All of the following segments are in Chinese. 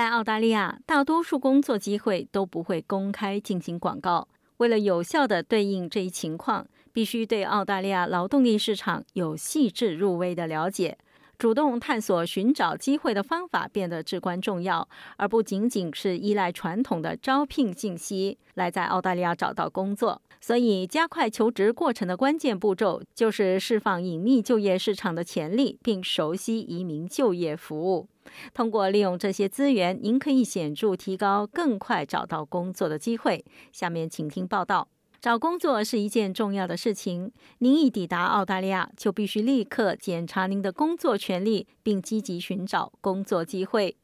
在澳大利亚，大多数工作机会都不会公开进行广告。为了有效地对应这一情况，必须对澳大利亚劳动力市场有细致入微的了解。主动探索寻找机会的方法变得至关重要，而不仅仅是依赖传统的招聘信息来在澳大利亚找到工作。所以，加快求职过程的关键步骤就是释放隐秘就业市场的潜力，并熟悉移民就业服务。通过利用这些资源，您可以显著提高更快找到工作的机会。下面请听报道。找工作是一件重要的事情。您一抵达澳大利亚，就必须立刻检查您的工作权利，并积极寻找工作机会。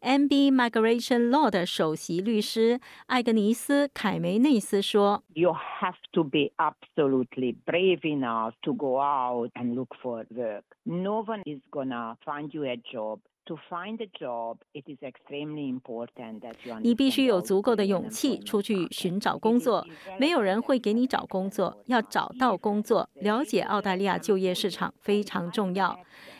MB Migration Law 的首席律师艾格尼斯·凯梅内斯说：“You have to be absolutely brave enough to go out and look for work. No one is gonna find you a job.” To find a job, it is extremely important that you. 你必须有足够的勇气出去寻找工作。没有人会给你找工作，要找到工作，了解澳大利亚就业市场非常重要。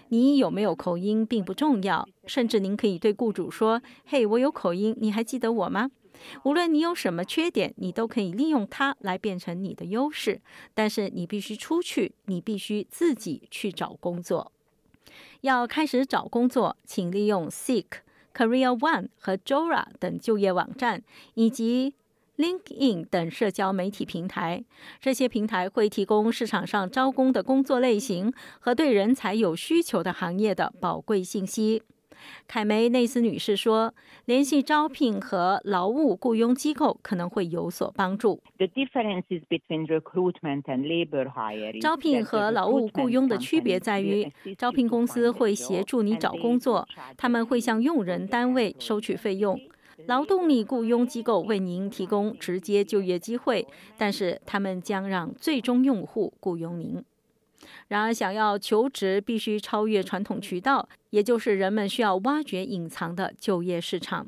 你有没有口音并不重要，甚至您可以对雇主说：“嘿，我有口音，你还记得我吗？”无论你有什么缺点，你都可以利用它来变成你的优势。但是你必须出去，你必须自己去找工作。要开始找工作，请利用 Seek、Career One 和 Jora 等就业网站，以及 LinkedIn 等社交媒体平台。这些平台会提供市场上招工的工作类型和对人才有需求的行业的宝贵信息。凯梅内斯女士说：“联系招聘和劳务雇佣机构可能会有所帮助。招聘和劳务雇佣的区别在于，招聘公司会协助你找工作，他们会向用人单位收取费用；劳动力雇佣机构为您提供直接就业机会，但是他们将让最终用户雇佣您。”然而，想要求职，必须超越传统渠道，也就是人们需要挖掘隐藏的就业市场。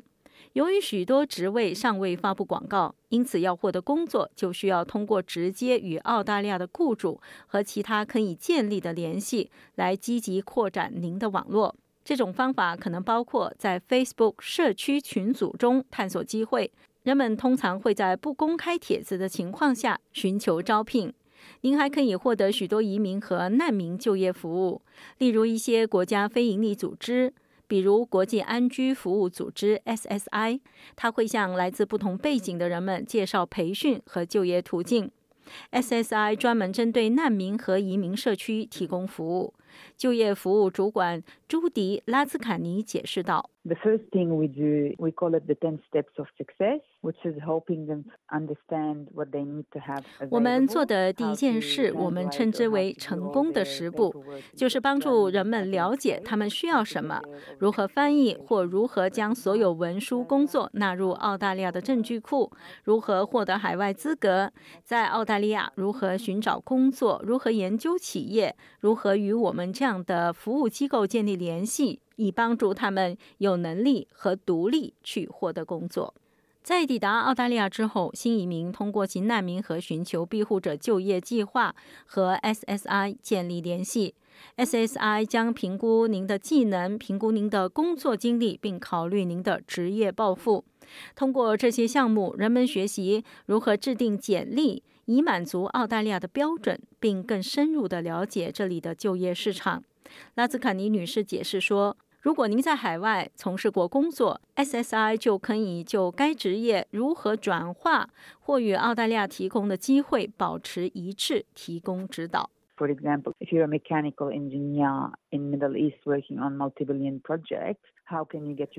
由于许多职位尚未发布广告，因此要获得工作，就需要通过直接与澳大利亚的雇主和其他可以建立的联系来积极扩展您的网络。这种方法可能包括在 Facebook 社区群组中探索机会。人们通常会在不公开帖子的情况下寻求招聘。您还可以获得许多移民和难民就业服务，例如一些国家非营利组织，比如国际安居服务组织 （SSI），它会向来自不同背景的人们介绍培训和就业途径。SSI 专门针对难民和移民社区提供服务。就业服务主管朱迪拉兹卡尼解释道：“The first thing we do, we call it the ten steps of success, which is helping them understand what they need to have.” 我们做的第一件事，我们称之为“成功的十步”，就是帮助人们了解他们需要什么，如何翻译或如何将所有文书工作纳入澳大利亚的证据库，如何获得海外资格，在澳大利亚如何寻找工作，如何研究企业，如何与我们。这样的服务机构建立联系，以帮助他们有能力和独立去获得工作。在抵达澳大利亚之后，新移民通过其难民和寻求庇护者就业计划和 SSI 建立联系。SSI 将评估您的技能，评估您的工作经历，并考虑您的职业抱负。通过这些项目，人们学习如何制定简历。以满足澳大利亚的标准，并更深入的了解这里的就业市场。拉兹卡尼女士解释说：“如果您在海外从事过工作，SSI 就可以就该职业如何转化或与澳大利亚提供的机会保持一致提供指导。” For example, if you're a mechanical engineer in Middle East working on multi-billion projects,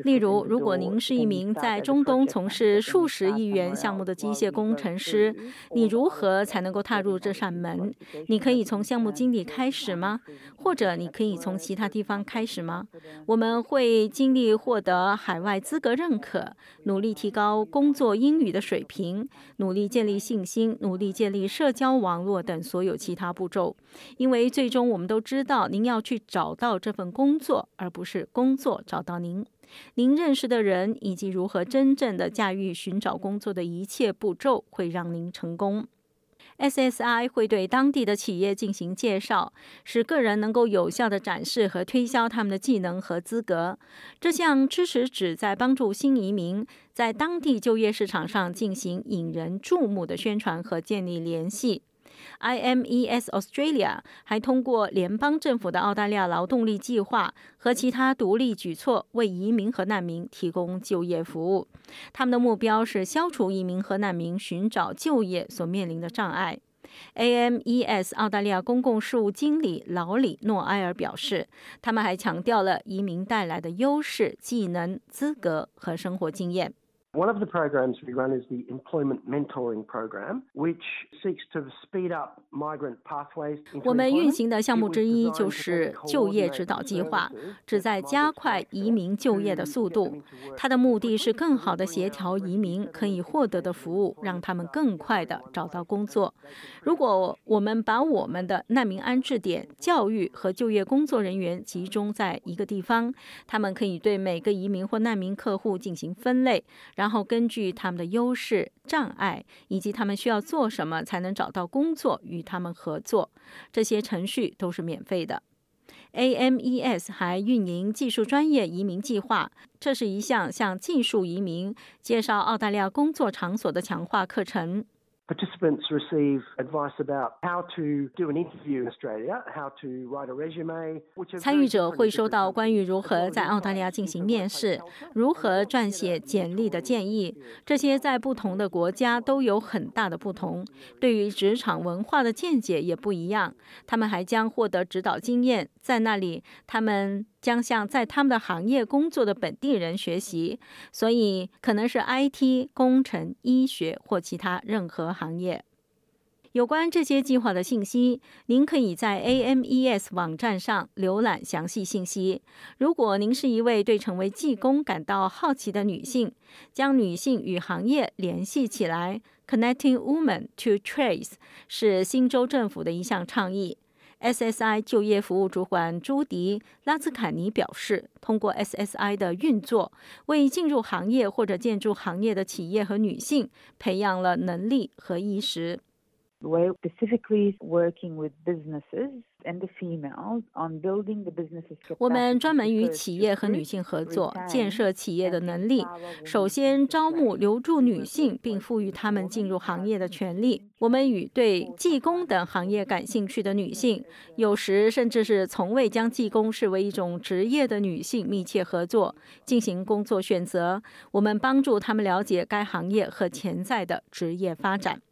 例如，如果您是一名在中东从事数十亿元项目的机械工程师，你如何才能够踏入这扇门？你可以从项目经理开始吗？或者你可以从其他地方开始吗？我们会尽力获得海外资格认可，努力提高工作英语的水平，努力建立信心，努力建立社交网络等所有其他步骤。因为最终我们都知道，您要去找到这份工作，而不是工作找到。您、您认识的人以及如何真正的驾驭寻找工作的一切步骤，会让您成功。SSI 会对当地的企业进行介绍，使个人能够有效的展示和推销他们的技能和资格。这项支持旨在帮助新移民在当地就业市场上进行引人注目的宣传和建立联系。IMES Australia 还通过联邦政府的澳大利亚劳动力计划和其他独立举措，为移民和难民提供就业服务。他们的目标是消除移民和难民寻找就业所面临的障碍。AMES 澳大利亚公共事务经理劳里诺埃尔表示，他们还强调了移民带来的优势、技能、资格和生活经验。One of the programs we run is the Employment Mentoring Program, which seeks to speed up migrant pathways. 我们运行的项目之一就是就业指导计划，旨在加快移民就业的速度。它的目的是更好地协调移民可以获得的服务，让他们更快地找到工作。如果我们把我们的难民安置点、教育和就业工作人员集中在一个地方，他们可以对每个移民或难民客户进行分类。然然后根据他们的优势、障碍以及他们需要做什么才能找到工作，与他们合作。这些程序都是免费的。AMES 还运营技术专业移民计划，这是一项向技术移民介绍澳大利亚工作场所的强化课程。Participants receive advice about how to do an interview in Australia, how to write a resume. 参与者会收到关于如何在澳大利亚进行面试、如何撰写简历的建议。这些在不同的国家都有很大的不同，对于职场文化的见解也不一样。他们还将获得指导经验，在那里他们。将向在他们的行业工作的本地人学习，所以可能是 IT、工程、医学或其他任何行业。有关这些计划的信息，您可以在 AMES 网站上浏览详细信息。如果您是一位对成为技工感到好奇的女性，将女性与行业联系起来，Connecting Women to Trades 是新州政府的一项倡议。SSI 就业服务主管朱迪拉兹坎尼表示，通过 SSI 的运作，为进入行业或者建筑行业的企业和女性培养了能力和意识。We're specifically working with businesses and the females on building the businesses. 我们专门与企业和女性合作，建设企业的能力。首先，招募留住女性，并赋予她们进入行业的权利。我们与对技工等行业感兴趣的女性，有时甚至是从未将技工视为一种职业的女性密切合作，进行工作选择。我们帮助她们了解该行业和潜在的职业发展。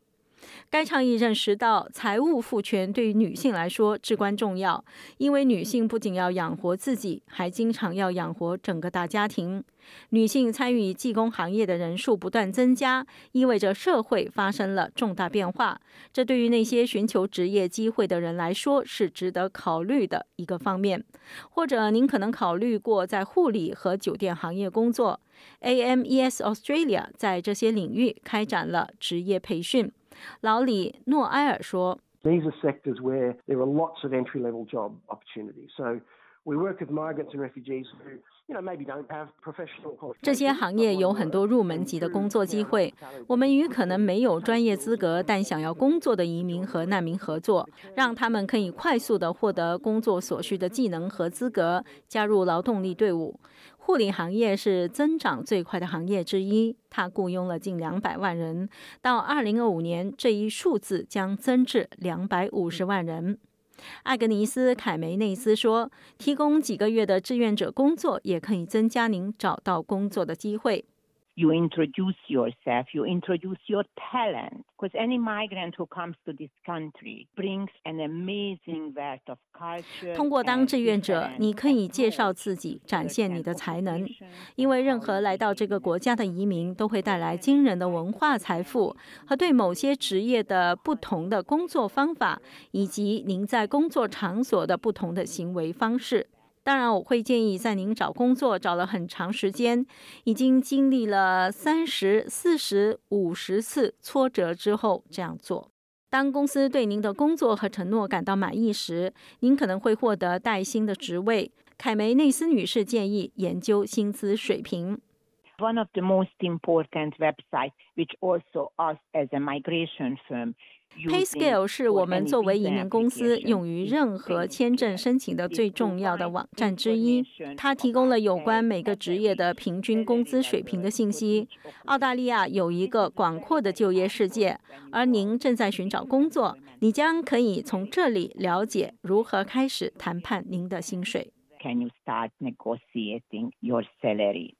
该倡议认识到，财务赋权对于女性来说至关重要，因为女性不仅要养活自己，还经常要养活整个大家庭。女性参与技工行业的人数不断增加，意味着社会发生了重大变化。这对于那些寻求职业机会的人来说是值得考虑的一个方面。或者您可能考虑过在护理和酒店行业工作。AMES Australia 在这些领域开展了职业培训。老李诺埃尔说：“These are sectors where there are lots of entry-level job opportunities. So we work with migrants and refugees who, you know, maybe don't have professional qualifications. 这些行业有很多入门级的工作机会。我们与可能没有专业资格但想要工作的移民和难民合作，让他们可以快速地获得工作所需的技能和资格，加入劳动力队伍。”护理行业是增长最快的行业之一，它雇佣了近两百万人。到二零二五年，这一数字将增至两百五十万人。艾格尼斯·凯梅内斯说：“提供几个月的志愿者工作，也可以增加您找到工作的机会。” You introduce yourself, you introduce your talent. Because any migrant who comes to this country brings an amazing wealth of culture. 通过当志愿者，你可以介绍自己，展现你的才能。因为任何来到这个国家的移民都会带来惊人的文化财富和对某些职业的不同的工作方法，以及您在工作场所的不同的行为方式。当然，我会建议在您找工作找了很长时间，已经经历了三十四十五十次挫折之后这样做。当公司对您的工作和承诺感到满意时，您可能会获得带薪的职位。凯梅内斯女士建议研究薪资水平。One of the most important websites, which also us as a migration firm PayScale 是我们作为移民公司用于任何签证申请的最重要的网站之一。它提供了有关每个职业的平均工资水平的信息。澳大利亚有一个广阔的就业世界，而您正在寻找工作，你将可以从这里了解如何开始谈判您的薪水。Can you start negotiating your salary?